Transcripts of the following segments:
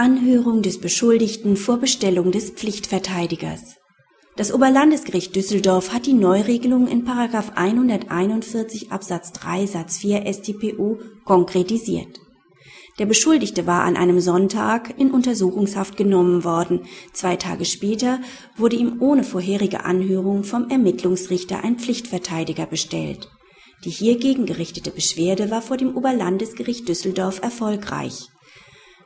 Anhörung des Beschuldigten vor Bestellung des Pflichtverteidigers. Das Oberlandesgericht Düsseldorf hat die Neuregelung in 141 Absatz 3 Satz 4 StPO konkretisiert. Der Beschuldigte war an einem Sonntag in Untersuchungshaft genommen worden. Zwei Tage später wurde ihm ohne vorherige Anhörung vom Ermittlungsrichter ein Pflichtverteidiger bestellt. Die hiergegen gerichtete Beschwerde war vor dem Oberlandesgericht Düsseldorf erfolgreich.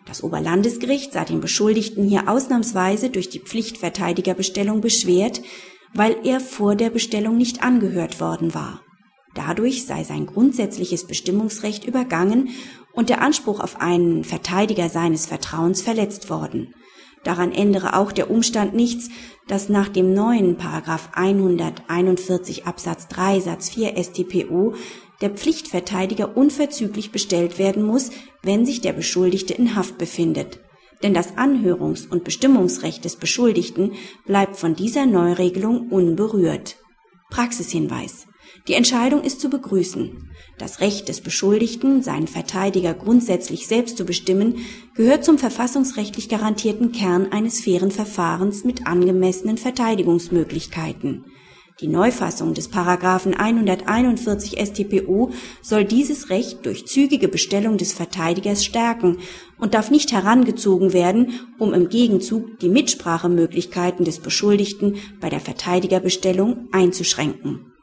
Das Oberlandesgericht sah den Beschuldigten hier ausnahmsweise durch die Pflichtverteidigerbestellung beschwert, weil er vor der Bestellung nicht angehört worden war. Dadurch sei sein grundsätzliches Bestimmungsrecht übergangen und der Anspruch auf einen Verteidiger seines Vertrauens verletzt worden. Daran ändere auch der Umstand nichts, dass nach dem neuen Paragraph 141 Absatz 3 Satz 4 StPO der Pflichtverteidiger unverzüglich bestellt werden muss, wenn sich der Beschuldigte in Haft befindet. Denn das Anhörungs- und Bestimmungsrecht des Beschuldigten bleibt von dieser Neuregelung unberührt. Praxishinweis. Die Entscheidung ist zu begrüßen. Das Recht des Beschuldigten, seinen Verteidiger grundsätzlich selbst zu bestimmen, gehört zum verfassungsrechtlich garantierten Kern eines fairen Verfahrens mit angemessenen Verteidigungsmöglichkeiten. Die Neufassung des Paragraphen 141 StPO soll dieses Recht durch zügige Bestellung des Verteidigers stärken und darf nicht herangezogen werden, um im Gegenzug die Mitsprachemöglichkeiten des Beschuldigten bei der Verteidigerbestellung einzuschränken